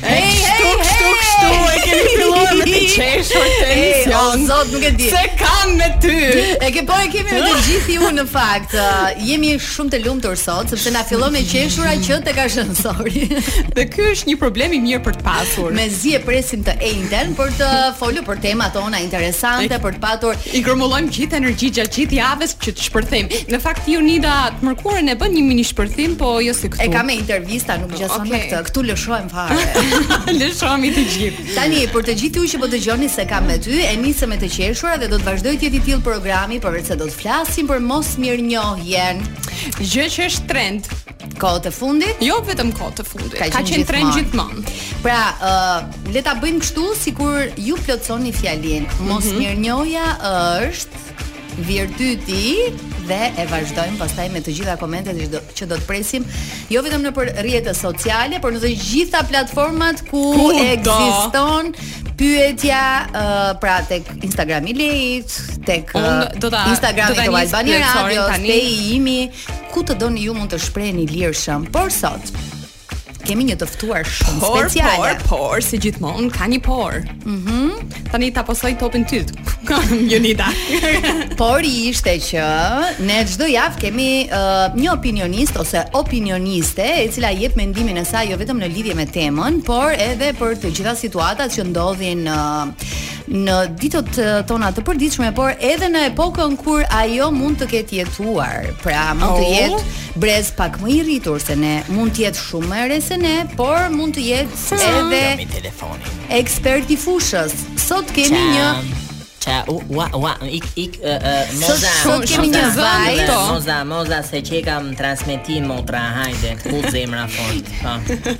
Hey, hey, hey, kështu e kemi filluar me të qeshur të emision. O, zot, nuk e di. S'e kam me ty. E ke po e kemi me të gjithë ju në fakt. Jemi shumë të lumtur sot, sepse na fillon me qeshura që tek ashensori. Dhe ky është një problem i mirë për të pasur. Mezi e presim të enjten për të folur për tema tona interesante, për të patur I grumbullojmë gjithë energjinë gjatë gjithë javës që të shpërthejmë. Në fakt Jonida të mërkurën e bën një mini shpërthim, po jo si këtu. E kam me intervista, nuk ngjason, okay, me këtë. Këtu lëshohem fare. Lëshohemi të gjithë. Tani për të gjithë ju që po dëgjoni S'e kam me ty, e nisëm me të qeshura dhe do të vazhdojë të jetë i tillë programi, përveç se do të flasim për mosmirënjohjen. Gjë që është trend. Kohët e fundit? Jo vetëm kohët e fundit. Ka qenë, qenë trend gjithmonë. Pra, ë uh, le ta bëjmë kështu sikur ju plotësoni fjalinë. Mosmirënjohja është virtyti dhe e vazhdojmë pastaj me të gjitha komentet që do, që do të presim jo vetëm nëpër rrjete sociale, por në të gjitha platformat ku, ku ekziston pyetja uh, pra tek Instagrami i Leit, tek uh, do ta, Instagrami i Top Albania Radio, tek i imi, Ku të doni ju mund të shpreheni lirshëm, por sot kemi një të ftuar shumë speciale. Por, por, por, si gjithmonë ka një por. Mhm. Mm Tani ta pasoj topin ty. Jonida. Por-i ishte që ne çdo javë kemi uh, një opinionist ose opinioniste e cila jep mendimin e saj jo vetëm në lidhje me temën, por edhe për të gjitha situatat që ndodhin uh, në ditët tona të përditshme, por edhe në epokën kur ajo mund të ketë jetuar. Pra, mund të jetë brez pak më i rritur se ne, mund të jetë shumë më e re se ne, por mund të jetë edhe ekspert i fushës. Sot kemi një Qa, u, u, u, ik, ik, uh, uh, moza, sot kemi një vaj, to. Moza, moza, se ç'e kam transmitim, motra, hajde, ku zemra fort, po.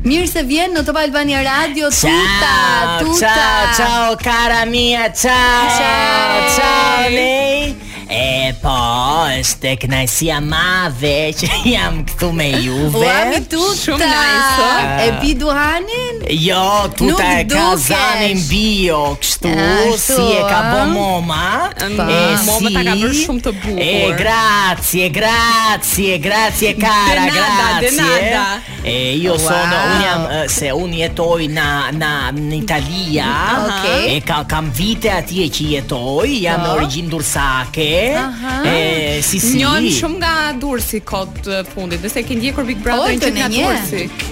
Mirë se vjen në Top Albania Radio Tuta, tuta Ciao, ciao, cara mia, ciao Ciao, ciao, lei E po, është knajsia ma e madhe që jam këtu me juve Ua, mi tuta Shumë najso E pi duhanin? Jo, tuta e ka zanin bio kështu Si e ka bo moma E si E grazie Grazie, grazie, grazie cara, de nada, grazie. De nada. E io sono unë, se unë jetoj në Italia. Okay. E kam vite atje që jetoj, jam me origjinë durrsake. E si si. Njohim shumë nga Durrësi kohët e fundit, nëse ke ndjekur Big Brother-in nga Durrësi.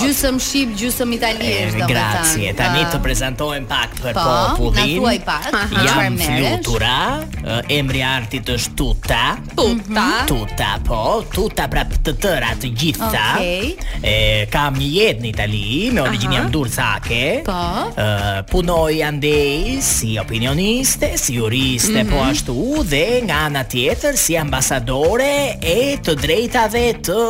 Gjysëm shqip, gjysëm italisht domethënë. Grazie. Tani të prezantohem pak për po, popullin. Po, na thuaj pak. Jam Flutura. Emri i artit është Tuta. Tuta. Mhm. Tuta, po. Tuta pra të tëra të gjitha. Okej. E kam një jetë në Itali, me origjinë jam durrsake. Po. Ë punoj andej si opinioniste, si juriste po mhm. ashtu dhe nga ana tjetër si ambasadore e të drejtave të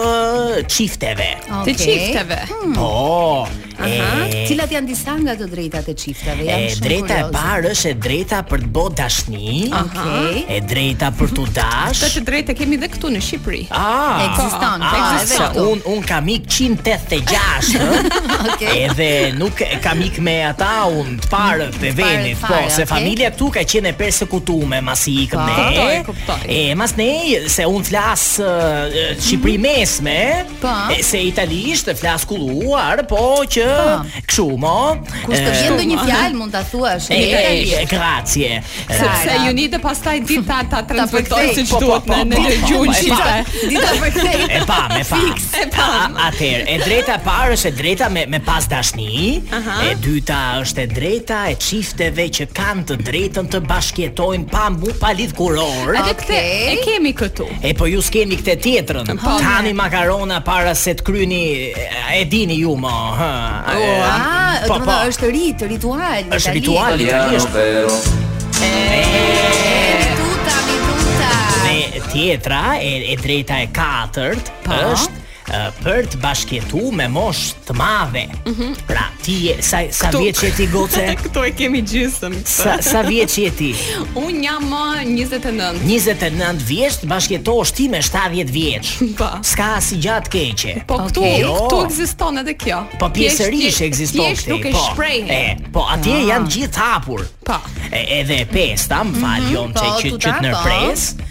çifteve. Të Okej. çifteve. Po. Aha. e- Cilat janë disa nga të drejtat e çifteve? Jam E shumë drejta e kurioze. parë është e drejta për të bërë dashni. Okej. E drejta për t'u dasht. Këtë të drejtë e kemi dhe këtu në Shqipëri. Ah, Ekziston, po, ah, edhe sa, këtu. un un kam ik 86, ëh. Okej. Edhe nuk kam ik me ata un të parët të venit, po, fare, se okay. familja këtu ka qenë e persekutume masi ikëm Po, ne. kuptoj, kuptoj. E masne se un flas ëh, Shqipëri mesme, Po. E se italisht e flas kulluar, po që po. kështu mo. Kur s'të vjen ndonjë fjalë mund ta thuash në italisht. E grazie. Sepse unë di pastaj di ta ta transmetoj si po, po, duhet në në po, gjuhën shqipe. Di ta përkthej. E pa, me pa. E pa. Atëherë, e drejta e parë është e drejta me me pas dashni, e dyta është e drejta e çifteve që kanë të drejtën të bashkëjetojnë pa mbu pa lidh kuror. Edhe këtë e kemi këtu. E po ju s'keni këtë tjetrën. Po, Tani ne. makarona para se të kryni e dini ju mo, hë. e, O, a, po, do të po. thotë është rit, ritual. Është Itali. ritual italisht. Tuta, mi tuta. Dhe tjetra e, e drejta e katërt është për të bashkëjetu me mosh të madhe. Mm -hmm. Pra, ti je sa sa vjeç je ti goce? Këto e kemi gjysëm. Sa sa vjeç je ti? Un jam 29. 29 vjeç të bashkëjetosh ti me 70 vjeç. Po. S'ka asgjë të keqe. Po këtu, okay. jo. këtu ekziston edhe kjo. Po pjesërisht ekziston kjo. Ti nuk e po. shpreh. Po, atje ah. janë të gjithë të hapur. Po. Edhe e pesta, më fal Jon mm -hmm, po, që që të nërpres. Po.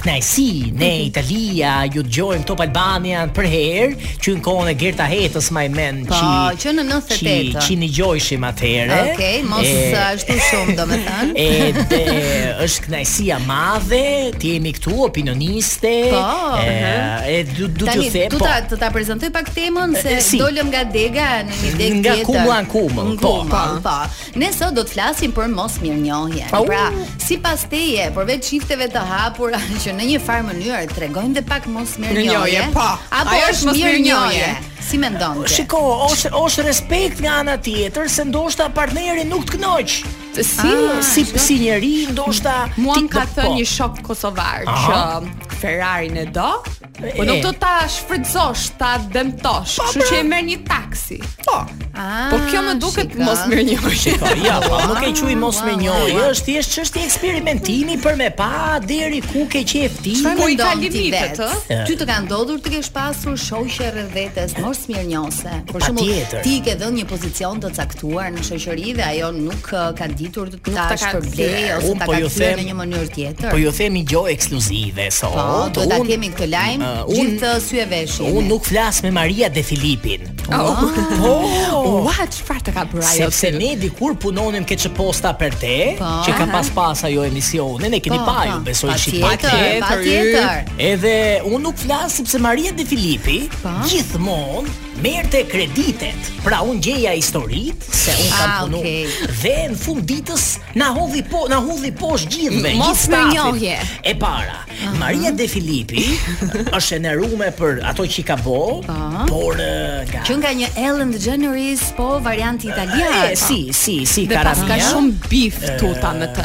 Kënaqësi, ne n'Italia ju dëgjojmë Top Albania përherë, që në kohën e Gerta Hetës maj mend po, që Po, që në 98. Që nëgjojshim atëherë. Okej, okay, mos e, ashtu shumë domethënë. Edhe është kënaqësi e madhe të jemi këtu opinioniste. Po, e, e du, du të them. Po. Tani do ta prezantoj pak temën se si. dolëm nga dega në një degë tjetër. Nga kumlla në kumull. Po, po, po. Ne sot do të flasim për mosmirënjohjen. Oh. Pra, sipas teje, përveç çifteve të hapura që në një farë mënyrë tregojnë dhe pak mosmirënjohje, po. Apo është mosmirënjohje? Si mendon ti? Shiko, është është respekt nga ana tjetër se ndoshta partneri nuk të kënaq. Si ah, si si njeri ndoshta mu m'ka thënë po. një shok kosovar që Ferrarin e do, Po nuk do ta shfrytëzosh, ta dëmtosh, po, kështu po. që e merr një taksi. Po. Ah, po kjo më duket mosmirënjohje. Shiko, ja, po nuk e quaj mosmirënjohje. Është thjesht çështje eksperimentimi për me pa deri ku ke qejf ti. Po i ka limitet, ë? Ty të ka ndodhur të kesh pasur shoqe rreth vetes mosmirënjohëse. Për shembull, ti ke dhënë një pozicion të caktuar në shoqëri dhe ajo nuk ka ditur nuk ta ka shpërbly ose ta po ka kthyer në një mënyrë tjetër. Po ju themi një gjo ekskluzive sot. Po, do ta kemi këtë lajm uh, gjithë sy e veshë. Unë nuk flas me Maria De Filippin. Oh. oh. Po. Ua, oh. çfarë të ka bërë ajo? Sepse ne dikur punonim ke C'è posta per te, po. që ka pas pas ajo emisionin, e keni po, pa ju besoj si pa tjetër. Edhe unë nuk flas sepse Maria De Filippi gjithmonë Merrte kreditet. Pra un gjeja historitë se un kam ah, punu. Okay. Dhe në fund ditës na hodhi po na hodhi poshtë gjithëve. Mos me njohje. E para, uh -huh. Maria De Filippi është e nderume për ato që ka bo, uh po. -huh. por nga Qenka një Ellen DeGeneres po varianti italian. E, si, si, si cara mia. Dhe paska shumë bif tuta me të.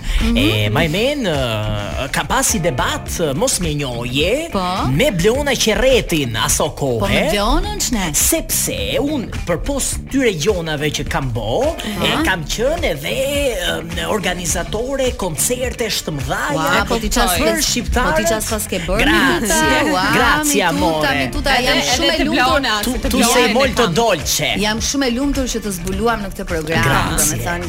Mm -hmm. E maj men uh, kam pas një debat uh, mosmirënjohje po? me Bleona Qeretin aso kohë. Po me Bleonën ç'ne? Sepse un përpos këtyre gjonave që kam bo, uh -huh. e kam qenë edhe uh, organizatore koncertesh të mëdha wow, ja, po ti ç'ka s', për shqiptar. Po ti ç'ka s'paske bërë. Grazie. Wow, Grazie amore. Mi tuta, jam shumë e lumtur. Tu, tu, tu sei molto dolce. Jam shumë e lumtur që të zbuluam në këtë program, domethënë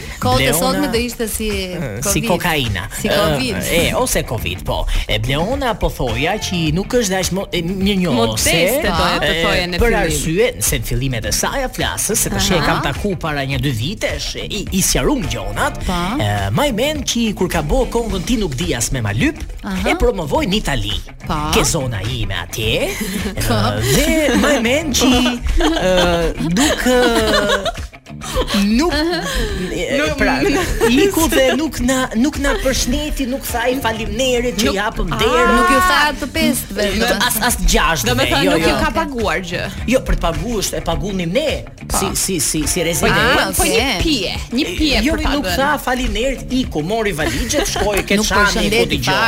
Kot e sotme do ishte si Covid. Si kokaina. Si Covid. E, e, ose Covid, po. E Bleona po thoja që nuk është dash, mo, e, mirënjohëse. Modeste do të thoje në fillim. Për arsye, se në fillimet e saja flas, se tash e kam taku para një dy vitesh, i, i sqarum gjonat, pa. Po. e, maj men që kur ka bo kongën ti nuk di as me ma lyp, Aha. e promovoi në Itali. Pa. Po. Ke zona ime atje, pa. Po. dhe maj men që e, nuk... E, nuk nuk pra iku dhe nuk na nuk na përshëndeti nuk tha një faleminderit që i hapëm derën nuk ju tha të pestë vetëm as as gjashtë do të thonë jo, nuk ju jo. ka paguar gjë jo për të paguar është e pagunim ne po. si si si si rezident ah, po një pije një pije jo, për ta nuk tha faleminderit iku mori valixhet shkoi ke Çani ku di gjë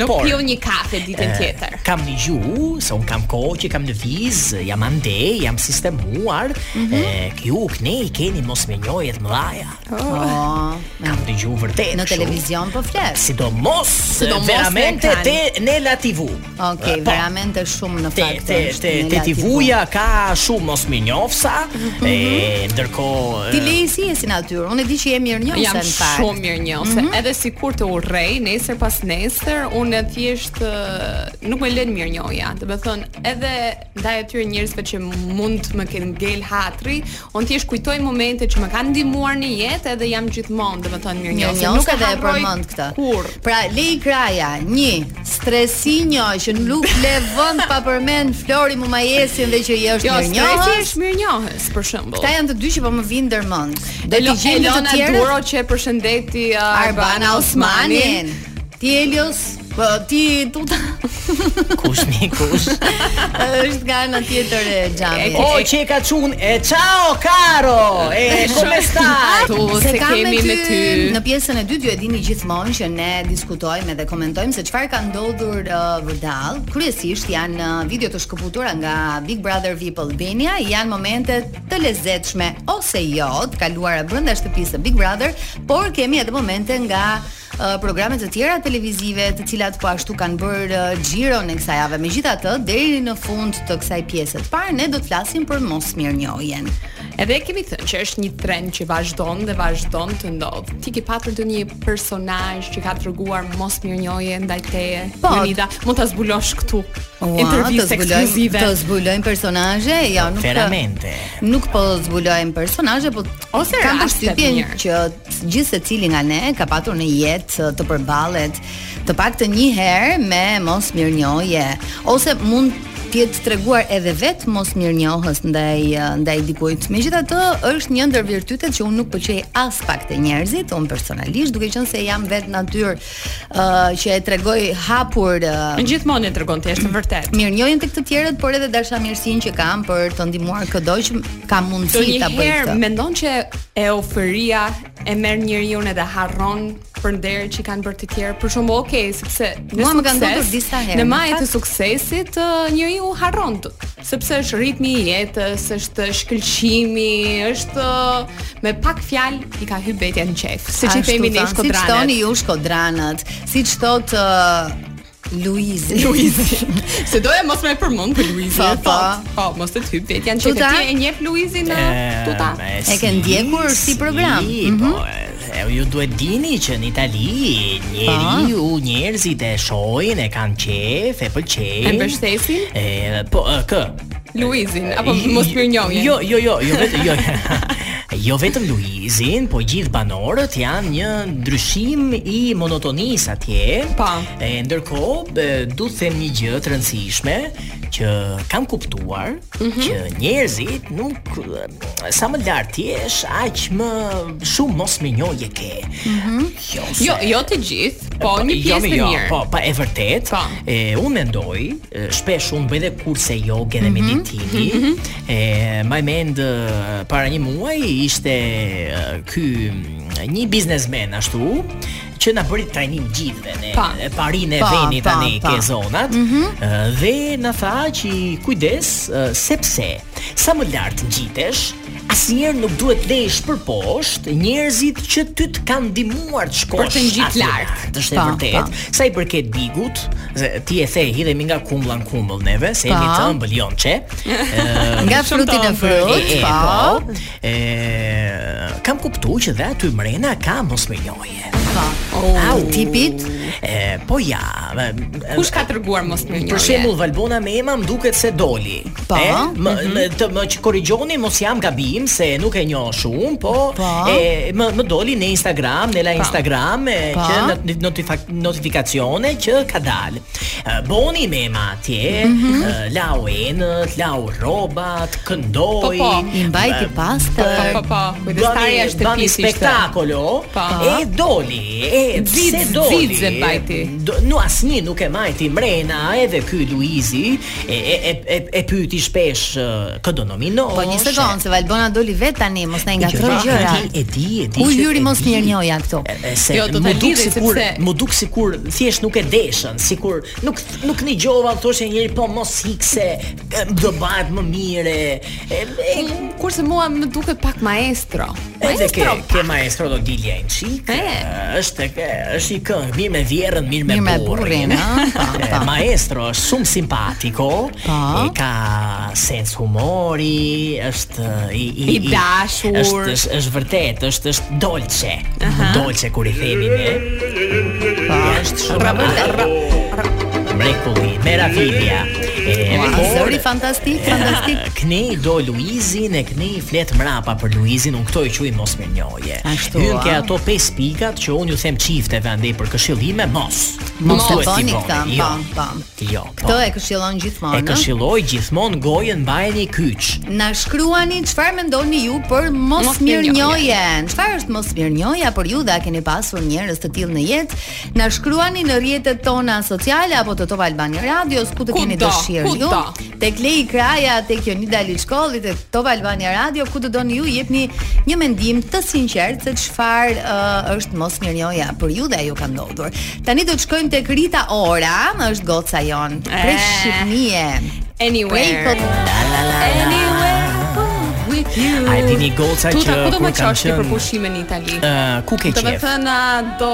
nuk piu një kafe ditën eh, tjetër kam nëgju se un kam kohë që kam lëviz jam ande jam sistemuar Mm -hmm. E, kjo, ku i keni mosmirënjohjet e mëdhaja oh. oh. Kam dëgju vërtet Në televizion po flet Sidomos, sidomos veramente te ne la TV Ok, po, veramente shumë në fakt Te, te, te, te TV-ja ka shumë mosmirënjofsa mm -hmm. E, mhm. ndërkohë Ti le i si e si natyr Unë e di që je mirënjofse Jam shumë mirënjofse mm -hmm. Edhe sikur të urrej, nesër pasnesër Unë thjesht nuk më len mirënjohja Domethënë edhe ndaj atyre njerëzve që mund të më kenë ngel hatri, unë thjesht kujtoj momente që më kanë ndihmuar në jetë edhe jam gjithmonë, domethënë mirënjohëse. Mirë nuk edhe e përmend këtë. Kur? Pra Lej Kraja, një Stresi, një që nuk le vend pa përmend Flori Mumajesin dhe që i është jo, mirënjohës. Jo, Stresi është mirënjohës, për shembull. Këta janë të dy që po më vijnë ndër mend. Do të gjejmë të tjerë. Elona Duro që përshëndeti uh, Arbana Osmanin. Ti Elios Po ti Tuta. Kush mi kush? Është nga ana tjetër e xhamit. O që ka çun, e ciao caro. E come stai? S'të kemi me ty. Në pjesën e dytë ju e dini gjithmonë që ne diskutojmë dhe komentojmë se çfarë ka ndodhur uh, vërdall. Kryesisht janë uh, video të shkëputura nga Big Brother VIP Albania, janë momente të lezetshme ose jo, të kaluara brenda shtëpisë së Big Brother, por kemi edhe momente nga programe të tjera televizive, të cilat po ashtu kanë bërë xhiron e kësaj jave. Megjithatë, deri në fund të kësaj pjese të parë, ne do të flasim për mosmirënjohjen. Edhe kemi thënë që është një trend që vazhdon dhe vazhdon të ndodhë. Ti ke patur ndonjë personazh që ka treguar mosmirënjohje ndaj teje? Po, Jonida, mund ta zbulosh këtu. Intervistë ekskluzive. Të zbulojmë personazhe, jo, nuk. Veramente. Nuk po zbulojmë personazhe, porse kam përshtypjen që Gjithsecili nga ne ka patur në jetë të përballet të paktën një herë me mosmirënjohje ose mund të jetë treguar edhe vetë mosmirënjohës ndaj ndaj dikujt. Megjithatë, është një ndër virtytet që unë nuk pëlqej aspak te njerëzit, unë personalisht, duke qenë se jam vetë natyrë uh, që e tregoj hapur uh, gjithmonë e tregon ti është vërtet. Mirënjohjen tek të tjerët, por edhe dashamirësinë që kam për të ndihmuar këdo që kam mundësi ta bëj këtë. Herë, mendon që euforia e merr njeriun edhe harron për nderin që kanë bërë të tjerët. Për shembull, ok, sepse mua më kanë dhënë disa herë. Në majë të suksesit, uh, njeriu harron Sepse është ritmi i jetës, është shkëlqimi, është me pak fjalë i ka hyrë vetja në qejf. Siç i themi ne shkodranët. Siç thoni ju shkodranët, siç thotë uh, Luizi. Luizi. S'e doja mos më përmend për Luizi. Po, po, po, mos të thyp vet janë çfarë ti e njeh Luizin, Tuta. E ke ndjekur si program. Po, mhm. Ëh, ju duhet dini që në Itali njeriu, njerëzit e shohin, e kanë qejf, e pëlqejnë. E mbështesin? E, po, e, kë? Luizin, apo I- mos- mirënjohjen. Jo, jo, jo, jo vetëm jo. Jo vetëm Luizin, po gjithë banorët janë një ndryshim i monotonisë atje. Po. E ndërkohë, e, du të them një gjë të rëndësishme që kam kuptuar Mm -hmm. që njerëzit nuk sa më lart ti je aq më shumë mosmirënjohje ke. Mm -hmm. jo, se... jo, jo të gjithë, po një jo, pjesë jo, jo, e mirë. Po, po e vërtet. Po. E unë mendoj, shpesh unë bëj dhe kurse joge dhe mm -hmm. meditimi. Mm -hmm. E mbaj mend para një muaji ishte ky një biznesmen ashtu, që na bëri trajnim gjithëve ne pa, e parin e po, veni po, tani po. ke zonat mm -hmm. dhe na tha që kujdes sepse sa më lart ngjitesh asnjëherë nuk duhet lesh për poshtë njerëzit që ty të kanë ndihmuar të shkosh për të ngjit lart. Është e vërtetë. Sa i përket Bigut, se ti e the hidhemi nga kumbulla në kumbull neve, se jemi të ëmbël Jonçe. Nga fruti në frut, po. E kam kuptuar që dhe aty mrena ka mosmirënjo. Au tipit. E, po ja. Kush ka treguar mosmirënjohje? Për shembull Valbona me Mema më duket se doli. Po. E, më, mm -hmm. të më korrigjoni n'mos jam gabim se nuk e njoh shumë, po, po. e më më doli në Instagram, në la po. Instagram e, po. që në notifikacione që ka dalë. Boni Mema atje, mm -hmm. lau enët, lau rrobat, këndoi. Po po, i mbajti pastër. Po po, po. Kujdestarja është të pisi. spektakolo. Po. E doli, e zidë doli. Zidë zë mbajti. Do, nuk asnjë nuk e majti mrena edhe ky Luizi. e e e e, e pyeti shpesh kë do nominosh. Po një sekond, se Valbona doli vet tani, mos na ngatërro gjërat. E di, e di. Ku hyri mosmirënjohja këtu. Jo, do të di sepse mu duk sikur thjesht nuk e deshën, sikur nuk nuk ndigjova t'thoshë njëri po mos ik se do bëhet më mirë. Kurse mua më duket pak maestro. Edhe ke ke maestro do dilja një çik. Është ke është i kënga, mirë me vjerrën, mirë me, me burrin, ëh. Maestro është shumë simpatiko. Po. Ai ka sens humori, është i i i dashur. Është është, është vërtet, është është dolce. Uh -huh. Dolce kur i themi ne. Pa. Po. Është shumë vërtet. Mrekulli, meravilja. Wow, po, fantastik, fantastik. Knej do Luizin e knej flet mrapa për Luizin, unë këto e quaj mosmirënjohje. Ashtu. Hyn ke ato pesë pikat që unë ju them çifteve andej për këshillim, mos. Mos e bëni këtë, jo. po, po. Jo. Po. Këtë e këshillon gjithmonë. E këshilloj gjithmonë gojën mbajeni kyç. Na shkruani çfarë mendoni ju për mos, mosmirënjohje. Çfarë është mosmirënjohja për ju dhe a keni pasur njerëz të tillë në jetë? Na shkruani në rrjetet tona sociale apo te Top Albania Radio ku të keni dëshirë ju. Tek Lei Kraja, tek Jonida Liçkolli, tek Top Albania Radio, ku të doni ju jepni një mendim të sinqertë se çfarë uh, është mosmirënjohja për ju dhe a ju ka ndodhur. Tani do të shkojmë tek Rita Ora, është goca jonë. Prej eh. Shqipnie. Anyway. Anyway. A e dini goca që kur kam qenë... Tuta, ku do më çosh ti për pushime në Itali? Uh, ku ke qejf? Domethënë do...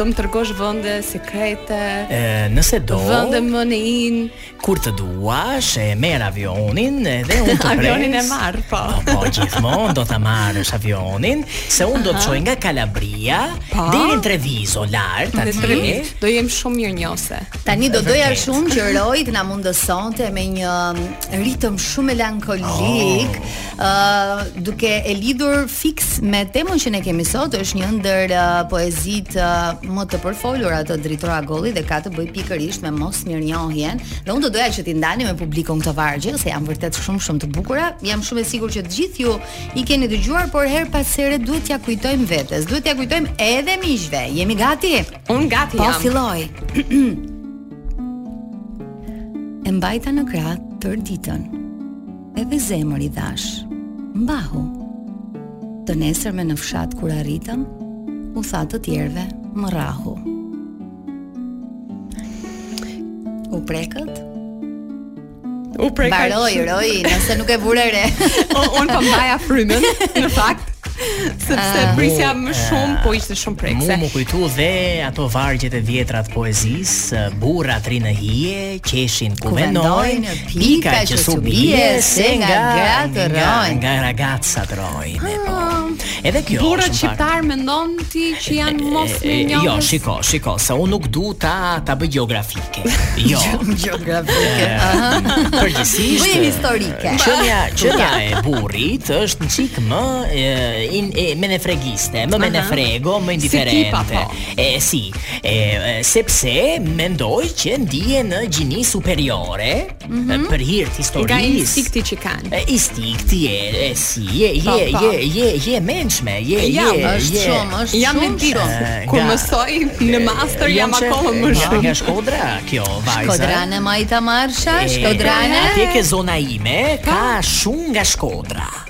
Do më tregosh vënde sekrete e, Nëse do Vënde më në in Kur të duash e merr avionin Edhe unë të pres Avionin e marr po Po, po gjithmonë do ta marrësh avionin Se unë do të çoj nga Kalabria po? Dhe në Trevizo lartë Në Trevizo Do jem shumë mirënjohëse Tani do doja shumë që Roi të na mundësonte Me një ritëm shumë melankolik oh. duke e lidhur fiks me temën që ne kemi sot, është një ndër uh, poezitë uh, më të përfolura të Dritëro Agollit dhe ka të bëjë pikërisht me mosmirënjohjen. Dhe unë do doja që t'i ndaj me publikun këto vargje, se janë vërtet shumë shumë të bukura. Jam shumë e sigurt që të gjithë ju i keni dëgjuar, por herë pas here duhet t'ia kujtojmë vetes, duhet t'ia kujtojmë edhe miqve. Jemi gati? Unë gati po jam. Po filloj. e mbajta në krah tërë ditën. Edhe zemër i dhashë. Mbahu. Të nesërmen në fshat kur arritëm, u tha të tjerëve, më rrahu. U prekët? U prekët. Bëra, Roi, nëse nuk e vure re. Po, unë po mbaja frymën, në fakt. Sepse ah. prisja më shumë, po ishte shumë prekëse. Mu më kujtu dhe ato vargjet e vjetra të poezisë, burrat rrinë në hije, qeshin kuvendojnë pika që s'u bie se nga gratë rrojnë nga ragazzat rrojnë po. edhe kjo burrat shqiptarë mendon ti që janë mosmirënjohës jo, shiko, shiko, se unë nuk du ta ta bëj gjeografike jo, gjeografike përgjithësisht bëje historike qënia, qënia e burrit është një çikë më e, in, e, menefregiste më menefrego, më indiferente si tip, po. e, si E, sepse mendoj që ndihet në gjini superiore mm -hmm. për hir të historisë. Nga instinkti që kanë. E instinkti e, e si je je po, po. je je je mençme, je je jam, je. Është shumë, është jam shumë. Jam në Kur mësoj në master jam akoma më shumë. Nga Shkodra kjo vajza. Shkodrane marshalla, Shkodrane. Ti ke zona ime, ka po. shumë nga Shkodra.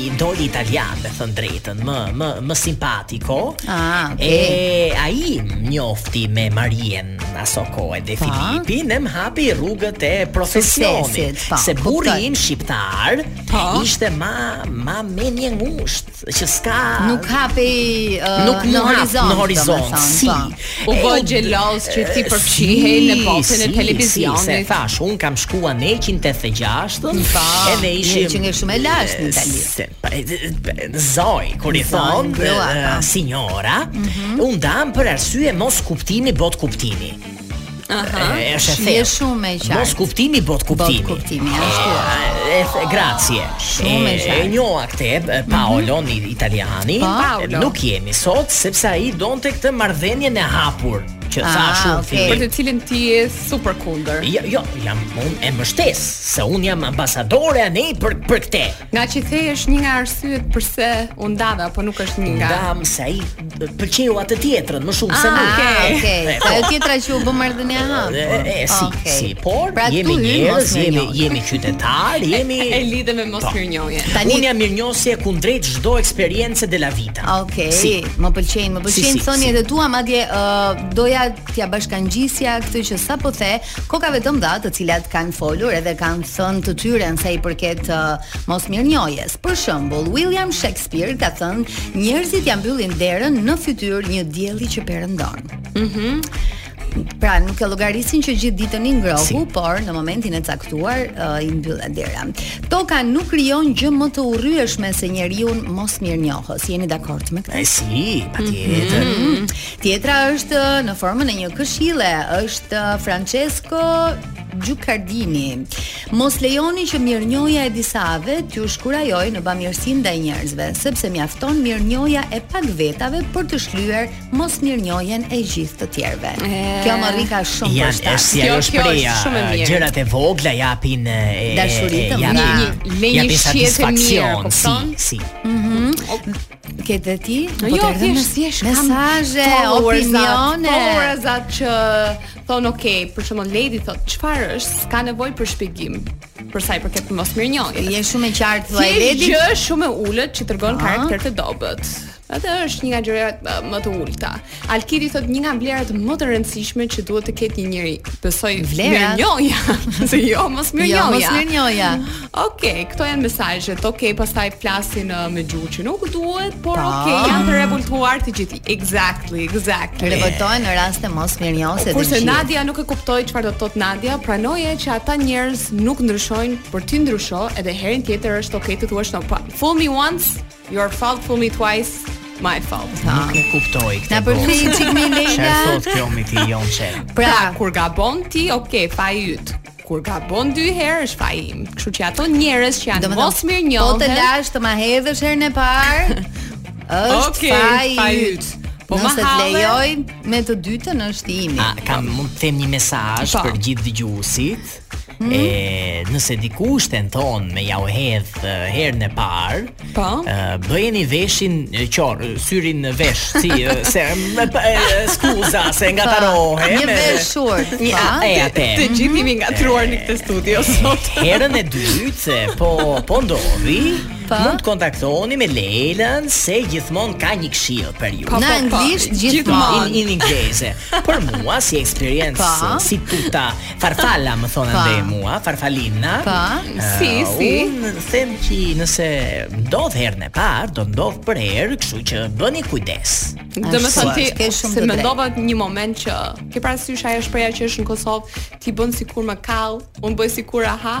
i doli italian me thënë drejtën më më më simpatik ah, okay. e ai më njofti me Marien aso kohë dhe Filipin e më hapi rrugët e profesionit pa, se burri im shqiptar pa. ishte më më mendjengushtë që s'ka nuk hapi uh, nuk në horizont në horizont si U bë xheloz që ti përfshiheshe në botën e televizionit. Siç thashë, unë kam shkuar në 96, pa, edhe ishim që ngel shumë e lashtë në Itali. Zonjë, kur i thonë signora, mm -hmm. u ndamë për arsye moskuptimi, botëkuptimi. Aha. Është thellë. Është shumë e qartë. Moskuptimi, botëkuptimi. Botëkuptimi, ashtu. Është grazie. Shumë e qartë. E njoha këtë mhm. Paolon mm -hmm. italiani. Paolo. Nuk jemi sot sepse ai donte këtë marrëdhënien e hapur që ah, tha shumë okay. film. Për të cilën ti je super kundër. Jo, jo, jam unë e mbështes se unë jam ambasadore andej për për këtë. Nga ç' që the është një nga arsyet përse u ndave apo nuk është një nga. U ndamë se ai pëlqeu atë tjetrën më shumë se ah, mua. Okej, okej. Sa e tjetra që u bë marrëdhënia ha. E si, si, por pra jemi njerëz, jemi jemi qytetarë, jemi e lidhe me mos po. mirënjohjen. Tani unë jam mirënjohëse kundrejt çdo eksperience della vita. Okej. Më pëlqejnë, më pëlqejnë thëniet e tua madje doja t'ia bashkangjisja këtë që sapo the, Kokave të mëdha, të cilat kanë folur edhe kanë thënë të tyren sa i përket uh, mosmirënjohjes. Për shembull, William Shakespeare ka thënë, njerëzit ia mbyllin derën në fytyrë një dielli që perëndon. Mhm. Mm Pra, nuk e llogarisin që gjithë ditën i ngrohu, si. por në momentin e caktuar uh, i mbyllën derën. Toka nuk krijon gjë më të urryeshme se njeriu mosmirënjohës. Jeni dakord me këtë? Si, patjetër. Mm -hmm. Tjetra është në formën e një këshille, është Francesco Guicciardini. Mos lejoni që mirënjohja e disave t'ju shkurajojë në bamirësinë ndaj njerëzve, sepse mjafton mirënjohja e pak vetave për të shlyer mosmirënjohjen e gjithë të tjerëve. Kjo më rri shumë për shtat. Është si ajo shprehja, gjërat e vogla japin e dashurinë, një një lënë shije të mirë, kupton? Si, si. Mhm. Ke dhe ti? Po jo, thjesht kam mesazhe, opinione. Po fraza që thonë ok, për shembull Ledi thotë, çfarë është? Ka nevojë për shpjegim. Për sa i përket mosmirënjohjes. Je shumë e qartë vallahi Ledi. Gjë shumë e ulët që tregon ah. karakter të dobët. Edhe është një nga gjërat më të ulta. Alkidi thotë një nga vlerat më të rëndësishme që duhet të ketë një njeri. Besoj mirënjohja, se jo mosmirënjohja. Jo mosmirënjohja. Okej, okay, këto janë mesazhet. Okej, okay, pastaj flasin uh, me gjuhë që nuk duhet, por okej, okay, ah. janë të revoltuar të gjithë. Exactly, exactly. Revoltohen në raste mosmirënjohjeje të gjithë. Kurse Nadia nuk e kuptoj çfarë do të thotë Nadia, pranoje që ata njerëz nuk ndryshojnë, por ti ndrysho, edhe herën tjetër është okay të thuash no. Po, fool me once, Your fault fool me twice. My fault. Nuk e kuptoj këtë. Na përkthe çik mi Leila. Çfarë thotë kjo mi ti Jonçe? Pra, pra, kur gabon ti, ok, faji yt. Kur gabon dy herë është faji im. Kështu që ato njerëz që janë mosmirënjohës. Po të lash të ma hedhësh herën e parë. Është okay, faji yt. Po nëse të lejoj me të dytën është imi. A, kam mund të them një mesazh po. për gjithë dëgjuesit. Mm. E nëse dikush tenton me jua hedh herën e parë, po. Bëjeni veshin qor, syrin në vesh, si se mi scusa se ngatërrohem. Një vesh shurdh. Një po. e atë. Të gjithë jemi ngatërruar në këtë studio sot. Herën e dytë, po po ndodhi. Pa? Po. Mund të kontaktoni me Leilën se gjithmonë ka një këshillë për ju. Po, në anglisht gjithmonë in, in inglese. për mua si eksperiencë si tutta Farfalla më thonë dhe mua, Farfalina. Po, uh, si, si. Unë them që nëse ndodh herën e parë, do ndodh përherë, kështu që bëni kujdes. Domethënë ti se mendova një moment që ke parasysh ajo shprehja që është në Kosovë, ti bën sikur më kall, unë bëj sikur aha.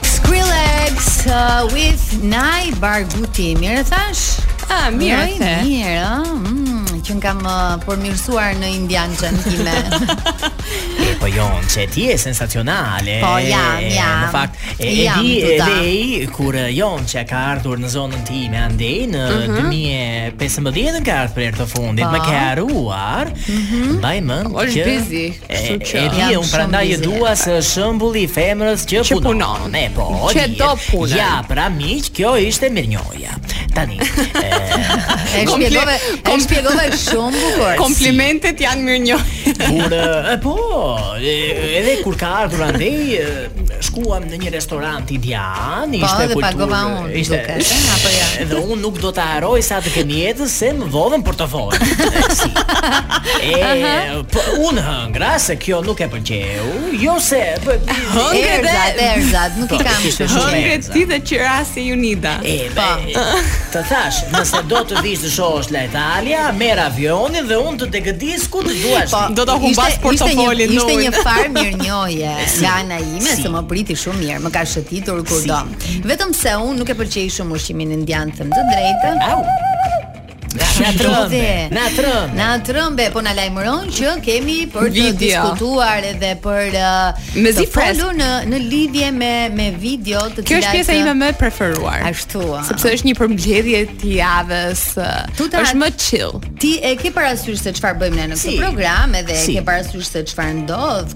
Skrillex uh, with Nai Barguti. Mirë thashë? Ah, mirë the. Mirë, ëh. Mm, e kam uh, përmirësuar në indiançen time. po Jonçe ti je sensacionale. Po jam, jam. Në fakt, e, e jam, di e di kur uh, Jonçe ka ardhur në zonën time andej në uh -huh. 2015 ka ardhur për herë të fundit, po. më ka harruar. Mm -hmm. Mbaj mend. Është busy. Kështu që e di unë prandaj e dua se është shembulli i femrës që, që punon. Ne po. Që do punën. Ja, pra miq, kjo ishte mirënjohja. Tani. E shpjegove, e shpjegove shumë bukur. Komplimentet janë mirënjohje. Por po, edhe kur ka ardhur andej shkuam në një restorant indian, po, ishte kulturë. Po, pagova unë, ishte apo jo. Dhe unë nuk do ta harroj sa të kem jetën se më vodhën portofolin. e, po, unë hëngra se kjo nuk e pëlqeu. Jo se po, hëngre dhe erëzat, nuk i po, kam kështu. Hëngre ti dhe qerasi Jonida. E, po. Të thashë, nëse do të vish të shohësh l'Italia, merr avionin dhe unë të degëdis ku të duash. Po, do ta humbash portofolin. Ishte një farë mirënjohje. nga ana ime si. se më priti shumë mirë, më ka shëtitur kudo. Vetëm se unë nuk e pëlqej shumë ushqimin indian të them të drejtën. Au. Na trëmbe, na trëmbe. Na trëmbe, po na lajmëron që kemi për të video. diskutuar edhe për uh, me të folur në në lidhje me me video të cilat Kjo është pjesa ime më e preferuar. Ashtu. Uh, sepse është një përmbledhje e javës. Uh, është më chill. Ti e ke parasysh se çfarë bëjmë ne në këtë si. program edhe si. e ke parasysh se çfarë ndodh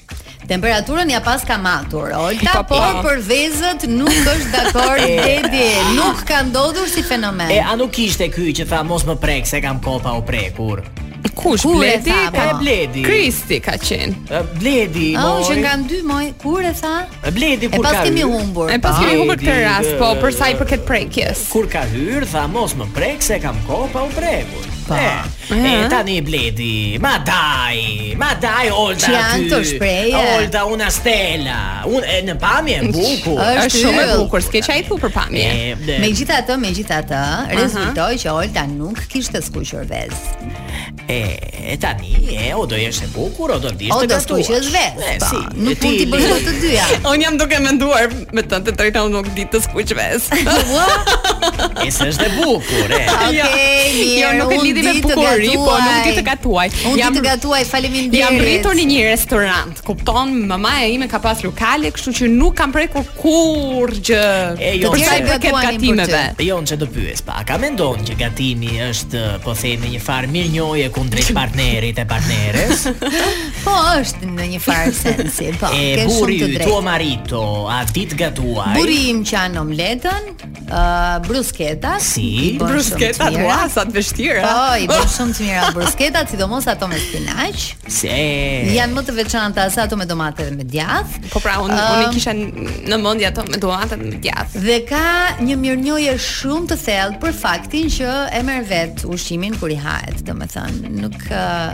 Temperaturën ja paska matur. Olta, po, por po. për vezët nuk është dakord Dedi. Nuk ka ndodhur si fenomen. E a nuk ishte ky që tha mos më prek se kam kohë pa u prekur. Kush kur Bledi? Tha, ka Bledi. Kristi ka qenë. Bledi, oh, moj. Oh, që nga dy moj, kur e tha? Bledi kur ka. E paskemi humbur. E paskemi humbur këtë rast, po për sa i përket prekjes. Kur ka hyrë, tha mos më prek se kam kohë pa u prekur. Po. E tani Bledi, madje, madje Olta aty. Çan të shpreh. Olta una stella. Unë në pamje e bukur. Është shumë e bukur, s'ke ça i thu për pamje. Megjithatë, megjithatë, rezultoi që Olta nuk kishte skuqur vezë. E, e tani, e, o do jesh e bukur, o do dish të gatuash. O do skuqësh vezë. Po, nuk mund t'i bëjë të dyja. Unë jam duke menduar, Me të të drejtën unë nuk di të skuq vezë. E se është e bukur, e. Okej, Jo, mirë. jo, nuk e unë lidhi me di të bukuri, po nuk di gatuaj. të gatuaj. Unë Jam- di të gatuaj, faleminderit. Jam rritur në një restorant, kupton? Mamaja ime ka pas lokale, kështu që nuk kam prekur kurrë gjë. E, jo, për sa i tjerë përket gatuanin për gatimeve. ty. Jo, unë që të pyes, pa, a ka mendon që gatimi është, po themi, një farë mirënjohje kundrejt partnerit e partneres? Po është në një farë sensi, po. E burri, il tuo marito a di të gatuajë. Burri im qan omletën, ë uh, brusketa, si brusketa ua sa të vështira. Po, i bën shumë të mira brusketa, sidomos ato me spinaq. Se janë më të veçanta se ato me domate dhe me djath. Po pra, unë uh, unë kisha në mendje ato me domate dhe me djath. Dhe ka një mirënjohje shumë të thellë për faktin që e merr vetë ushqimin kur i hahet, domethënë, nuk uh,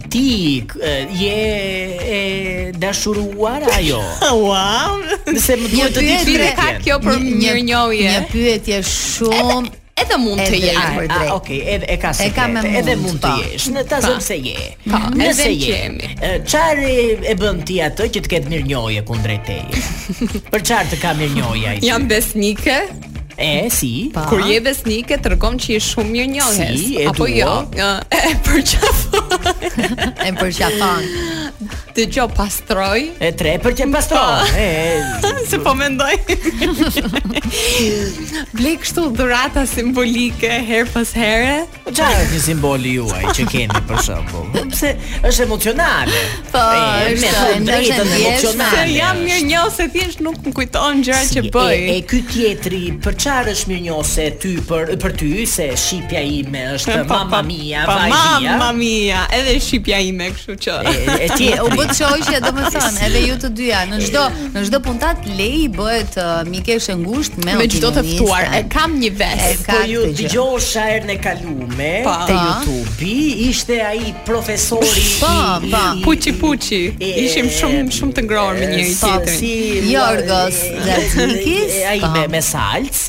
Ti je e dashuruar a jo. Wow. Nëse më duhet të di ti ka kjo për mirënjohje. Një pyetje shumë edhe mund të jesh për drejt. Ah, okay, edhe e ka se e ka me mund, edhe mund të jesh. Ne ta zëmë se je. Po, nëse je. Çfarë e bën ti ate që të ketë mirënjohje kundrejt teje? Për çfarë të ka mirënjohje ai? Jam besnike. E si? Pa. Kur je besnike tregon që je shumë mirënjohëse. Si, e apo jo? E përqafon. e përqafon. Dëgjo pastroj E tre për që pastroj po. Se po mendoj Blej kështu dhurata simbolike herë pas here Po çfarë është një simbol i juaj që keni për shembull? Pse është emocionale? Po, është është emocionale. Se jam mirënjohëse thjesht nuk më kujton gjëra që bëj. E, e ky tjetri, për çfarë është mirënjohëse ty për për ty se shqipja ime është po, po, mamma mia, vajzia. Po, mamma mia, edhe shqipja ime. Kështu që. E ti u bë shoqja domethënë, edhe ju të dyja në çdo në çdo puntat Lei bëhet uh, mikeshe e ngushtë me me çdo të ftuar. E kam në vesh. Po ju dëgjosha herën e kaluar po. te YouTube, ishte ai profesori po, i po. Puçi Puçi. Ishim shumë shumë të ngrohur me njëri tjetrin. Si Jorgos Gaznikis. Ai me me salc.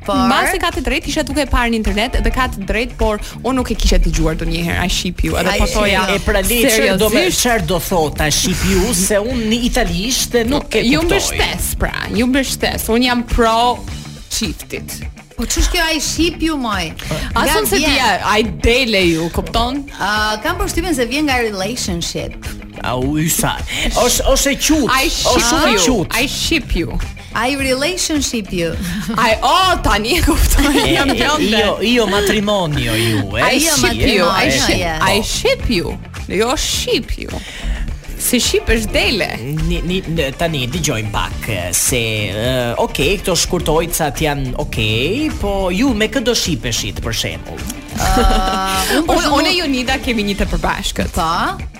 Por mbase ka të drejtë, isha duke parë në internet dhe ka të drejtë, por unë nuk e kisha dëgjuar ndonjëherë I ship you, edhe po thoja e pra le çfarë do me çfarë do thotë I ship you se unë në italisht dhe nuk e kuptoj. Ju mbështes pra, ju mbështes. Unë jam pro çiftit. Po ç'është kjo I ship you moj? As unë s'e di ai dele ju, kupton? Ë uh, kam përshtypjen se vjen nga relationship. Au ysa. Ose ose cute. Ose shumë cute. I ship you. I relationship you. Ai o tani e kuptoj. Jam blonde. Io, io matrimonio you. Ai io matrimonio. I ship. I ship you. Io ship you. Se sheep është dele. Ni, ni, tani dëgjojmë pak se uh, ok, këto shkurtojcat janë ok, po ju me kë do shipeshit për shembull? Uh, unë unë Jonida kemi një të përbashkët. Po.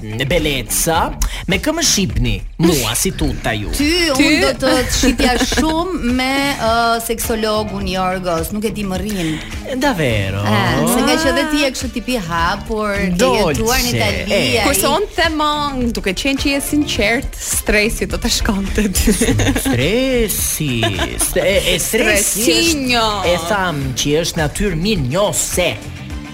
Në beleca, me kë më shipni? Mua si tuta ju. Ty, Ty? unë do të të shipja shumë me uh, seksologun Jorgos, nuk e di më rrim. Davvero. Eh, se nga që dhe ti je kështu tip i hapur, ke Dolce, jetuar në Itali. e. ai- Kurse unë them, ong, duke qenë që je e sinqertë, Stresi do të shkonte ty. Stresi. St- E, e Stresi. Stresinjo. është- E tham që është natyrë mirënjohëse.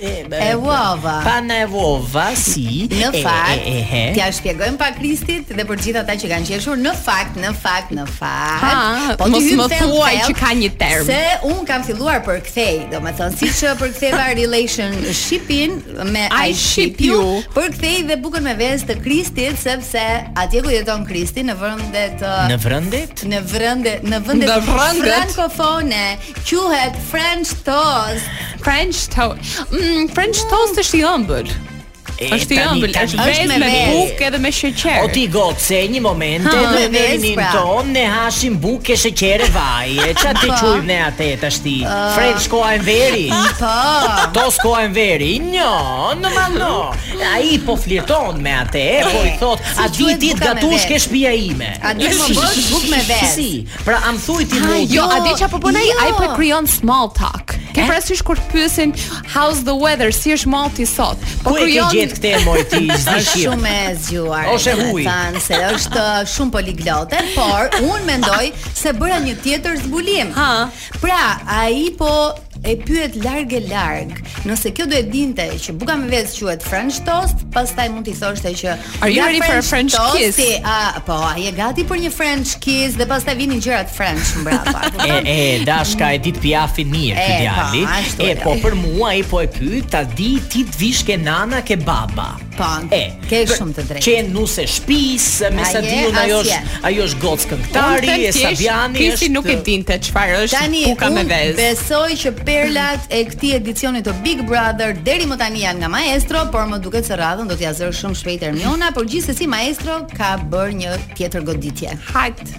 E uova. Pane e uova si. Në fakt, e, e, e, shpjegojmë pak Kristit dhe për gjithë ata që kanë qeshur, në fakt, në fakt, në fakt. Ha, po mos më thuaj që ka një term. Se un kam filluar përkthej, domethënë siç uh, përktheva relationshipin me I ship you, përkthej dhe bukën me vezë të Kristit sepse atje ku jeton Kristi në vendet uh, Në vendet? Në vendet, në vendet frankofone quhet French toast. French toast. Mm, French toast është i ëmbël. E, është i ëmbël, është vezë me, me bukë edhe me sheqer. O ti gocë, se një moment ha, edhe në rinin pra. ton ne hashim bukë e sheqer e vaj. E ça t'i po. themi ne atë tash ti? Uh, ah. French koha e Enverit. Po. Toast koha e Enverit. Jo, në malo. Ai po flirton me atë, po i thot, "A di ti të gatush ke shtëpia ime?" A di më bësh bukë me vezë? Pra ma thuj ti mu. Jo, a di çfarë po bën ai? Jo. Ai po e krijon small talk. Ke parasysh kur të pyesin how's the weather, si është moti sot? Po ku e ke gjetë këtë moj ti? Është shumë e zgjuar. Është e huaj. Jonathan, se është uh, shumë poliglote, por unë mendoj se bëra një tjetër zbulim. Ha. Pra, ai po e pyet larg e larg, nëse kjo do e dinte që buka me vezë quhet French toast, pastaj mund t'i thoshte që Are you ready for a French kiss? A, po, a je gati për një French kiss dhe pastaj vinin gjërat French mbrapa. e, e, dashka e ditka fin mirë ky djali. Po, e, po për mua ai po e pyet ta di ti të vish ke nana ke baba. Po, e, ke shumë të drejtë. Qen nuse shpie, me sa di unë ajo është, ajo është gocë këngëtari, e Sabiani është. Keisi nuk e dinte çfarë është tani, buka me vezë. Tani besoj që perlat e këtij edicioni të Big Brother deri më tani janë nga maestro, por më duket se radhën do t'ia zërë shumë shpejt Ermiona, por gjithsesi maestro ka bërë një tjetër goditje. Hajt.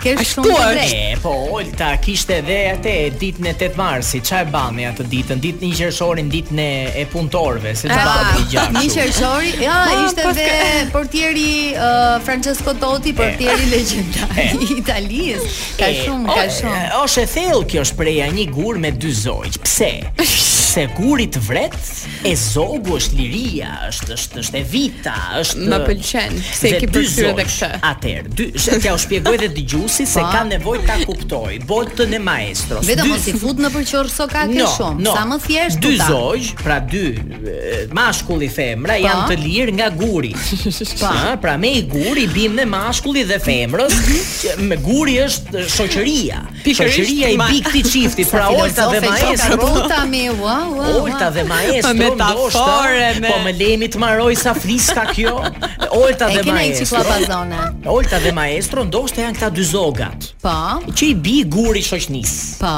Ke shumë të drejtë. E, po, Olta, kishte edhe atë ditën e 8 marsit, ça e bani atë ditën, ditën një qershorin, ditën e, e punëtorëve, se ça bani gjatë. Një qershori, ja, ah, ishte dhe portieri uh, Francesco Totti, portieri legjendar i Italisë. Ka shumë, ka shumë. Është e thellë kjo shprehja, një gur me dy zogj. Pse? Se guri t'vret, E zogu është liria, është është është e vita, është Më pëlqen, pse e ke përkthyer edhe këtë? Atëherë, dy, se t'jua shpjegoj dhe dëgjuesve se po. kanë nevojë ta kuptojnë botën e maestros. Vetëm mos i fut në për qorrsokake shumë, sa më thjesht dy zogj, pra dy mashkulli, femra po. janë të lirë nga guri. Po, pra me gur i bim mashkullit dhe femrës, mhm. me guri është shoqëria. Shoqëria i bi këtij çiftit, pra Olta dhe Maestro. Olta me wow, wow. Olta dhe Maestro ndoshta. Po më lejeni të maroj, s'la t'flis kjo. Olta dhe Maestro. Olta dhe Maestro ndoshta janë këta dy zogjtë. Po. Që i bi guri shoqnis. Po.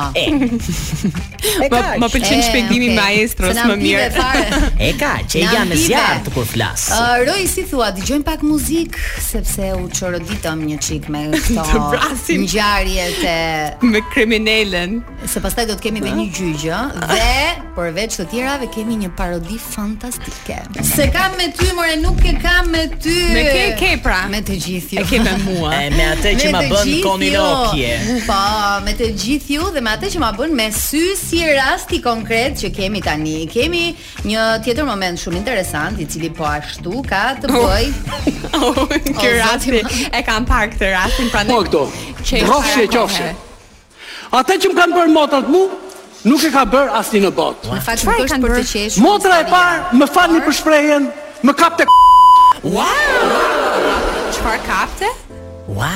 E po, kaq. Më pëlqen E, shpjegimi okay. maestros Se na mpive fare. E ka, që Na jam me mpive. zjarrtë kur flas. Uh, Roj, si thua, dëgjojmë pak muzikë, sepse u çoroditëm një çik me këto Të vrasim. ngjarjet e... Me kriminelen. Se pastaj do të kemi dhe një gjyq dhe përveç të tjerave kemi një parodi fantastike. S'e kam me ty, more nuk e kam me ty. Me kë e ke pra. Me të gjithë ju. E ke me mua. e me atë që ma bën komi lokje. Po, me të gjithë ju dhe me atë që ma bën me sy si rasti konkret që kemi tani. Kemi një tjetër moment shumë interesant i cili po ashtu ka të oh. bëj. Oh, oh, rasti e kam parë këtë rastin prandaj. Po këto. Rrofshi e qofshi. Atë që më kanë bërë motrat mu, nuk e ka bërë asnjë në botë. Më fal, nuk është për të qeshur. Motra e parë, më falni për shprehjen, më kapte Çfarë kapte? Ua,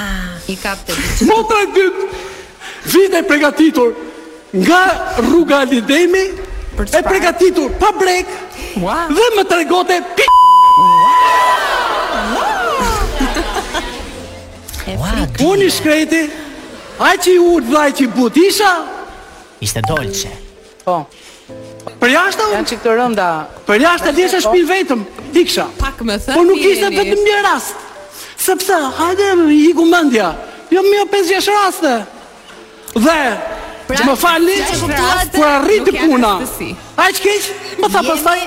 i kapte. Motra e dytë, vinte e pregatitur nga rruga Ali Demi, e pregatitur pa brek dhe më tregote pi. E frikë. Unë i shkreti, aq i urtë dhe aq i butë, isha? Ishte dolce. Po. Përjashta unë? Janë çik të rënda. Përjashta edhe po. shpinë vetëm, diçka. Pak me thënë. Por nuk ishte vetëm një rast. Sepse, hajde, i iku mendja. Jo, më 5 6 raste. Dhe pra, më falni, kur arriti puna, aq keq, më tha pastaj,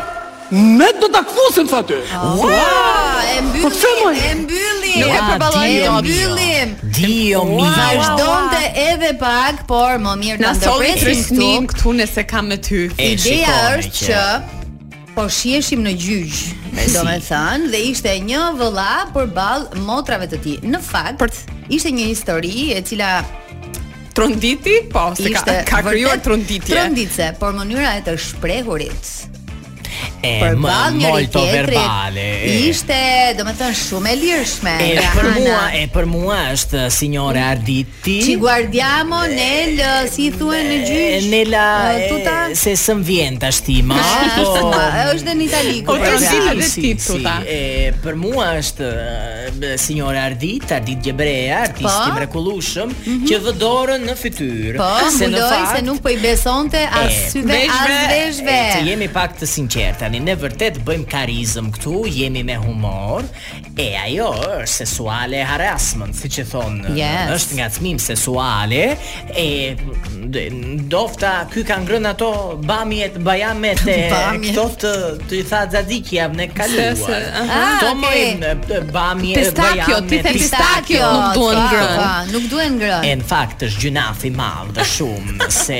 Ne do ta kfusim sa ty. Wow, e mbyllim. Po pse më? E mbyllim. Nuk e përballoj, e mbyllim. Dio mio. Vazhdonte edhe pak, por më mirë ta ndërpresim këtu. Na soli këtu nëse kam me ty. Ideja është që Po shiheshim në gjyq, E si. domethënë, dhe ishte një vëlla përballë motrave të tij. Në fakt, Për të- ishte një histori e cila Tronditi? Po, se ka ishte ka krijuar vërtet tronditje. Tronditëse, por mënyra e të shprehurit. E Përballë njëri molto tjetrit. verbale. e. Ishte, domethënë, shumë e lirshme. E nga për ana- mua, e për mua është signore Ardit, Ti? Ci guardiamo nel si i thuhen në gjyq? Nella tuta se s'më vjen tashti ma. Po, është në Itali ky po, pra. Po ti dhe ti tuta. E për mua është signore Ardit, Ardit Gjebrea, artist po. i mrekullueshëm mhm. që vë dorën në fytyrë. Po, se në fakt se nuk po i besonte as syve as veshve. Të jemi pak të sinqertë tani, ne vërtet bëjmë karizëm këtu, jemi me humor, E ajo është seksual harassment, siç i thonë, yes. është ngacmim seksual, ndoshta, ky ka ngrën ato bamjet, bajamet e këto të, të i tha xaxiki javën e kaluar. Ato më, e bamjet, pistakjo, ti the pistakjo, nuk duhen ngrën. Nuk duhen ngrën. E në fakt është gjynah i madh dhe shumë, se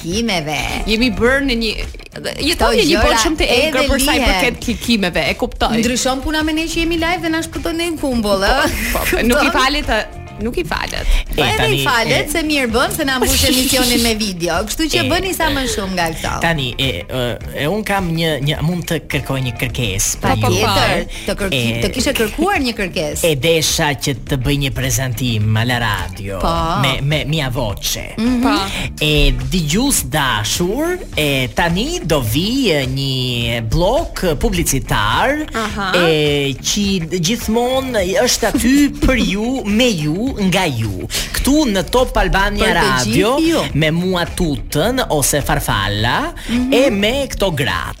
klikimeve. Jemi bërë në një jetë, një botë shumë të egër për sa i përket klikimeve, e kuptoj. Ndryshon puna me ne që jemi live dhe na shpëton një kumbull, ë. Po, po, nuk i falet nuk i falet. Po edhe i falet e... se mirë bën se na mbush emisionin me video. Kështu që bëni sa më shumë nga këto. Tani e e, e un kam një një mund të kërkoj një kërkesë po po, po, ju. Po, Të kërk e, të kishe kërkuar një kërkesë. E desha që të bëj një prezantim në radio pa. Po. me la mia voce. Mm -hmm. Pa. Po. E dëgjus të dashur, e tani do vi një bllok publicitar Aha. e që gjithmonë është aty për ju, me ju, nga ju. Ktu në Top Albania Radio me mua tutën ose farfalla mm -hmm. e me këto gratë.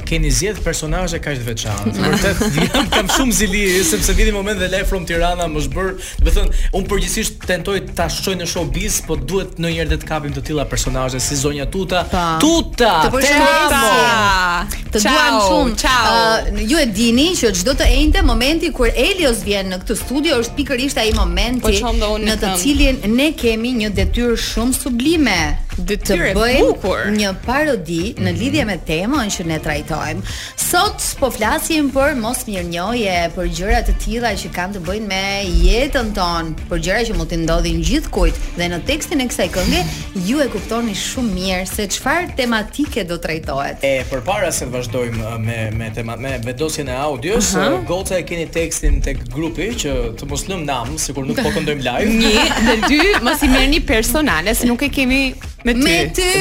Keni zgjedh personazhe kaq të veçantë. Vërtet, ja u kam shumë zili sepse vjen një moment dhe Live from Tirana më është bërë, domethënë, un përgjithsisht tentoj ta shoj në showbiz, po duhet ndonjëherë të të kapim të tilla personazhe si zonja Tuta. Pa. Po. Tuta, të përshëndesim. Të duam shumë. Ciao. Uh, ju e dini që çdo të enjte momenti kur Elios vjen në këtë studio është pikërisht ai momenti po në të cilin ne kemi një detyrë shumë sublime. Të bëjmë një parodi në lidhje me temën që ne trajtojmë. Sot po flasim për mosmirënjohje, për gjëra të tilla që kanë të bëjnë me jetën tonë, për gjëra që mund t'i ndodhin gjithkujt dhe në tekstin e kësaj kënge ju e kuptoni shumë mirë se çfarë tematike do trajtohet. E përpara se të vazhdojmë uh, me me me me vendosjen e audios, uh -huh. Uh, goca e keni tekstin tek grupi që të mos lëm nam, sikur nuk po këndojmë live. Një, dhe dy, mos i merrni personale se nuk e kemi Me ty, me ty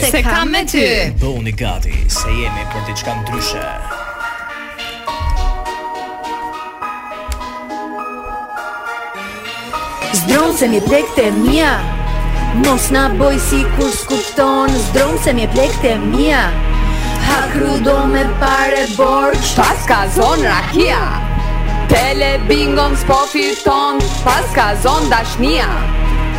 se s'e kam me ty. Bëuni gati se jemi për diçka ndryshe. Zgjo m'se mi lekt e mia Mos na boj sikur s'kupton Zgjo m'se mi lekt e mia Ha krudo me pare borxh Pa s'ka zon rakia Telebingon s'po fiton Pa s'ka zon dashnia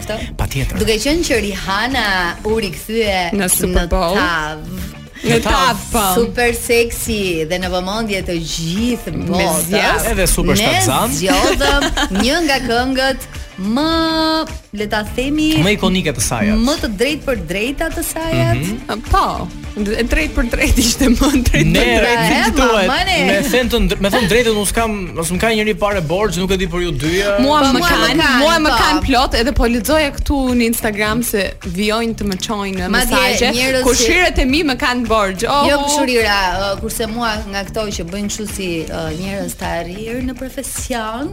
Këto? Patjetër. Duke qenë që Rihanna u rikthye në Super Bowl. Në top, po. Super sexy dhe në vëmendje të gjithë botës. Edhe super shtatzan. Ne zgjodhëm një nga këngët më le ta themi më ikonike të sajat. Më të drejtpërdrejta të sajat. Mm -hmm. Po. E drejtpërdrejt ishte më drejtpërdrejt. Ne fituat. Me thënë të, me thënë të drejtën unë s'kam, as më ka njeri pare borxh, nuk e di për ju dyja. Mua po, më kanë, mua më po. kanë plot edhe po lexoja këtu në Instagram se vijojnë të më çojnë mesazhe. Kushurirat e mi më kanë borxh. Jo, oh. Jo kushurira, uh, kurse mua nga këto që bëjnë kështu si uh, njerëz të arrirë në profesion,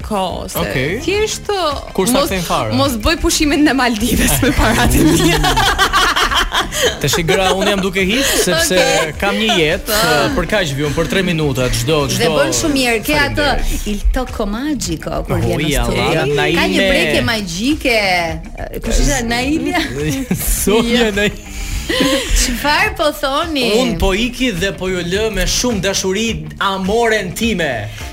kohës. Okej. Okay. Thjesht Kur sa mos fare. mos bëj pushimin në Maldives me paratë e mia. Të shijoja, unë jam duke ik sepse okay. kam një jetë po. uh, për kaq vjen për 3 minuta çdo çdo. Dhe bën shumë mirë ke atë Il Tocco Magico kur oh, vjen në studio. Ka një brekje magjike. Kush është Nailia? Sonja Nailia. Çfarë po thoni? Un po iki dhe po ju lë me shumë dashuri amoren time.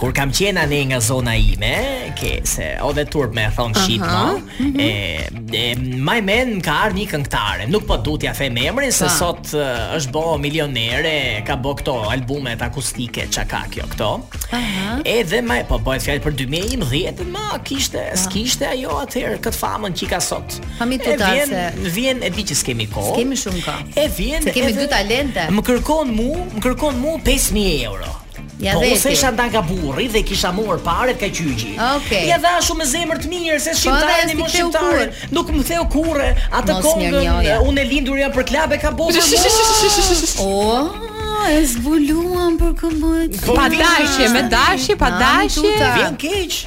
Kur kam qenë anë nga zona ime, që o dhe turp me e thonë uh, no? Mhm. e, e, maj men më ka ardhë një këngtare, nuk po du t'ja them emrin, se sot është bo milionere, ka bo këto albumet akustike, ça ka kjo këto, e dhe maj, po bëhet fjallë për 2010, ma kishte, s'kishte ajo atëherë këtë famën që i ka sot. Fami të ta se... Vjen, e di që s'kemi kohë. S'kemi shumë kohë. E vjen... Se kemi dy talente. Më kërkon mu, më kërkon mu 5.000 euro. Ja po, unë isha nda nga burri dhe kisha marr pare të ka gjyqi okay. Ja dhashë shumë me zemër të mirë Se po, shqiptare mos shqiptare Nuk më theu kurrë Atë kongën Unë e lindur jam për klabe ka bo Mos e zbuluam për këngët. Po pa dashje, me dashje, pa dashje. Vjen keq.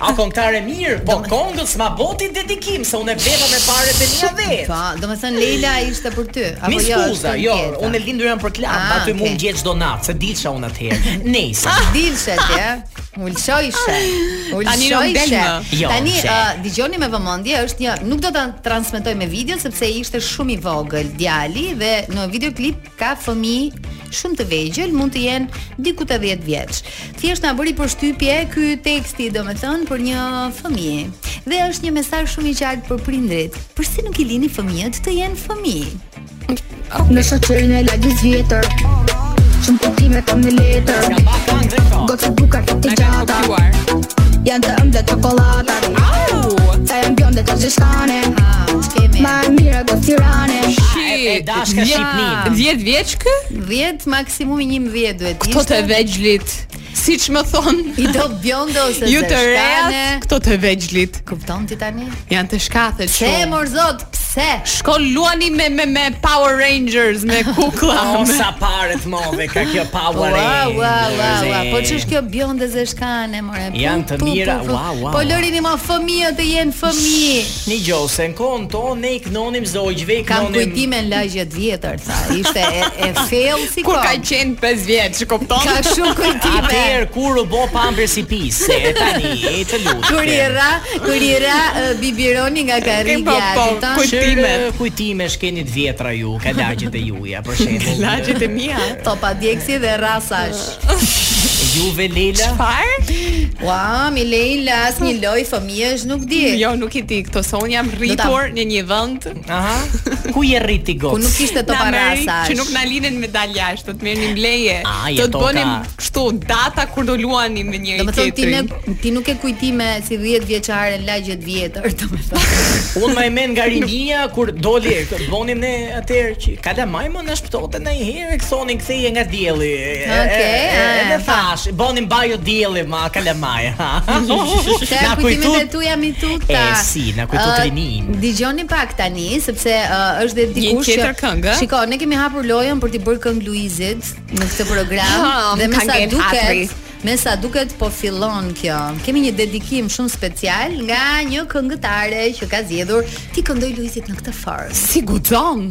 A këngëtare e mirë, po kongës ma bo ti dedikim se unë e bleva me pare të mia vetë. Po, do të thënë Leila ishte për ty, apo jo? Mi skuza, jo, unë e lindur jam për klab, ah, aty okay. mund gjesh çdo natë, se dilsha unë atëherë. Nejse. Ah, dilsha ti, eh? Ulçojshe. Ulçojshe. Jo, Tani uh, dëgjoni me vëmendje, është një nuk do ta transmetoj me video sepse ishte shumë i vogël djali dhe në videoklip ka fëmijë shumë të vegjël, mund të jenë diku te 10 vjeç. Thjesht na bëri përshtypje ky teksti, domethënë për një fëmijë. Dhe është një mesazh shumë i qartë për prindrit. Përse nuk i lini fëmijët të jenë fëmijë? Okay. Në shoqërinë e lagjes t'vjetër. Shumë kujtime kam në letër. Gocat e bukura të gjata. Janë të ëmbla çokoladat. Au! Sa janë bjonde të zeshkane. Ma e mira janë tiranse. Shit. Dashka Shqipnin. Dhjetë vjeç kë? Dhjetë, maksimumi njëmbëdhjetë duhet të ishte. Këto të vegjlit, siç më thonë. I do bjonde ose zeshkane. Ju të rejat, këto të vegjlit. Kupton ti tani? Janë të shkathe që. Se, mor zot, pse? Shko luani me, me, me Power Rangers, me kukla. O, me... sa pare të move, ka kjo Power Rangers. Ua, ua, ua, po ç'është kjo bjonde zeshkane, more. Janë të mira, ua, ua. Po lërini ma fëmijët të jenë fëmijë. Dëgjo se në kohën tonë ne i knonim zogjve, i knonim. Kam kujtime në lagje të vjetër, tha. Ishte e, e thellë si Kur ka qenë 5 vjeç, kupton? Ka shumë kujtime. Atëherë kur u bë pampersi i pis, se e tani e të lutem. Kur i ra, kur i ra biberoni nga karriga, po, po, kupton? Kujtime, kujtime ç'keni të vjetra ju, ka lagjet e juja për shembull. Lagjet e mia. Topa djegsi dhe rrasash. Ju ve Leila. Çfarë? Ua, mi Leila, asnjë lojë fëmijësh nuk di. Jo, nuk i di këto se un jam rritur në një vend. Aha. Ku je rrit ti gocë? Ku nuk kishte topa rrasash. Që nuk na linin me dal jashtë, do të merrnim leje. Ah, do të bënim kështu data kur do luanim me njëri-tjetrin. Do të thotë ti nuk ke kujtime si 10 vjeçare lagje t'vjetër, domethënë. Un mbaj mend nga rinia kur doli, bonim ne atëherë që kala majmon na shpëtonte ndaj Edhe kthenin ktheje nga dielli. Okej. Edhe thash, bonim banjo dielli ma kalamaj. Na kujtu me tu jam i tut ta. E si, na kujtu rininë. Dëgjoni pak tani sepse është dhe dikush që Shiko, ne kemi hapur lojën për të bërë këngë Luizit në këtë program dhe me sa duket Me sa duket po fillon kjo. Kemi një dedikim shumë special nga një këngëtare që ka zgjedhur t'i këndojë Luizit në këtë farë. Si guxon?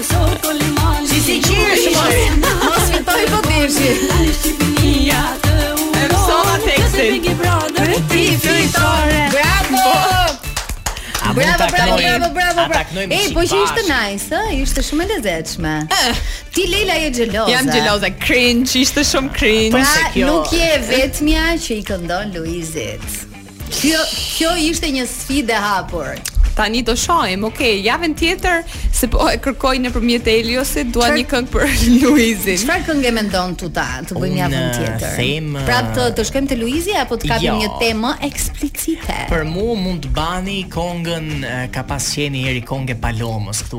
Ej, po që ishte nice, ë, ishte shumë e lezetshme. Eh. Ti Leila je xheloze. Jam xheloze, cringe, ishte shumë cringe. Pra, nuk je e vetmja që i këndon Luizit. Kjo kjo ishte një sfidë e hapur. Tani do shohim, ok, javën tjetër se po e kërkoj nëpërmjet Eliosit, dua një këngë për Luizin. Çfarë këngë mendon Tuta të bëjmë javën tjetër? Them, pra të të shkojmë te Luizi apo të kapim jo. një temë eksplicite? Për mua mund të bani këngën ka pas qenë një herë këngë Palomës këtu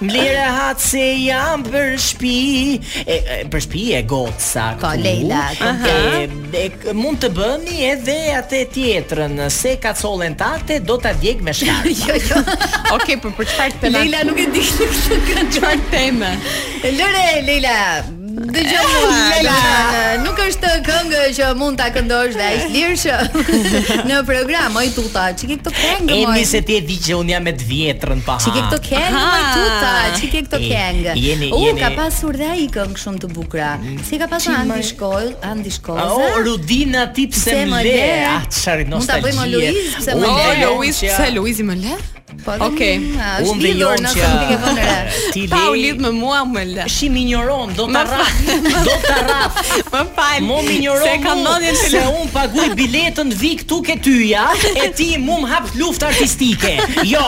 Më li rehat se jam për shpi e, e, Për shpi e gotë sa këtu Po, Leila, konkret. e, e, Mund të bëni edhe atë tjetrën Se kaçollen tate do t'a djeg me shkarpa Jo, jo. Okej, për për çfarë tema? Leila nuk e di këtë këtë këngë. Çfarë teme? Lëre Leila, Dëgjo mua. Nuk është këngë që mund ta këndosh dhe aq lirshëm në program, oj Tuta. Ç'i ke këto këngë? E mi se ti e di që un jam me të vjetrën pak. Ç'i ke këto këngë? Oj Tuta, ç'i ke këto këngë? Jeni jeni. U ka pasur dhe ai këngë shumë të bukura. Mm. Si ka pasur Andi Shkoza, Andi Shkoza. O Rudina ti pse më le? Ah, çfarë nostalgjie. Mund ta bëjmë Luiz pse më le? Luiz, pse Luizi më le? Po dhe okay. një, është lidhur në sëmë të ke vënë re. Ti pa u lidh me mua më lë. Shi më injoron, do të rraf, do të rraf. Më fal. Mo më injoron. Se kam ndonjë të lë. Un paguaj biletën vi këtu ke ty ja, e ti mu më hap luftë artistike. Jo,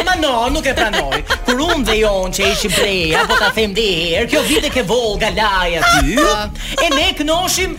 amo no, nuk e pranoj. Kur un dhe Jonça ishim bre, apo ta them dhe një herë, kjo vinte ke Vollga la aty. Po. E ne knoshim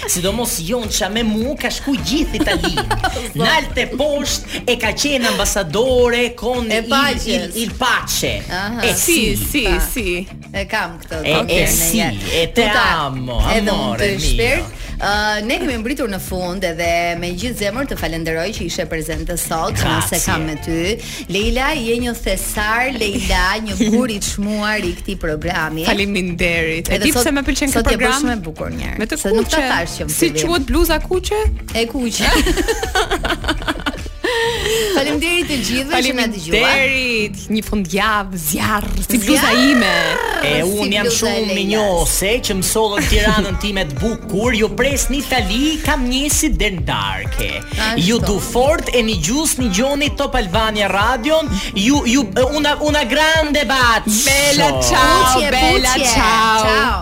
Sidomos Jonça me mu ka shku gjithë Italinë. Nalt e poshtë e ka qenë ambasadore con e pace, il, il pace. Aha. E si, si, pa. si. E kam këtë. E, e si, e te, Tuta, amo, amore mio. Shpirt, uh, ne kemi mbritur në fund edhe me gjithë zemër të falenderoj që ishe prezente sot, nëse kam me ty. Leila je një thesar, Leila një gur i çmuar i këtij programi. Faleminderit. E di pse më pëlqen ky program. Sot je shumë e bukur një herë. Se nuk ta thash që më... Si quhet bluza e kuqe? E kuqe. Faleminderit të gjithëve që na dëgjuat. Faleminderit. Një fundjavë zjarr si bluza ime. E un jam shumë mirënjohëse që më sollët Tiranën time të bukur. Ju pres në Itali, kam një siden darke. Ju du fort e një gjus një gjoni Top Albania Radio Ju, ju, una, una grande bat Bella ciao, bella ciao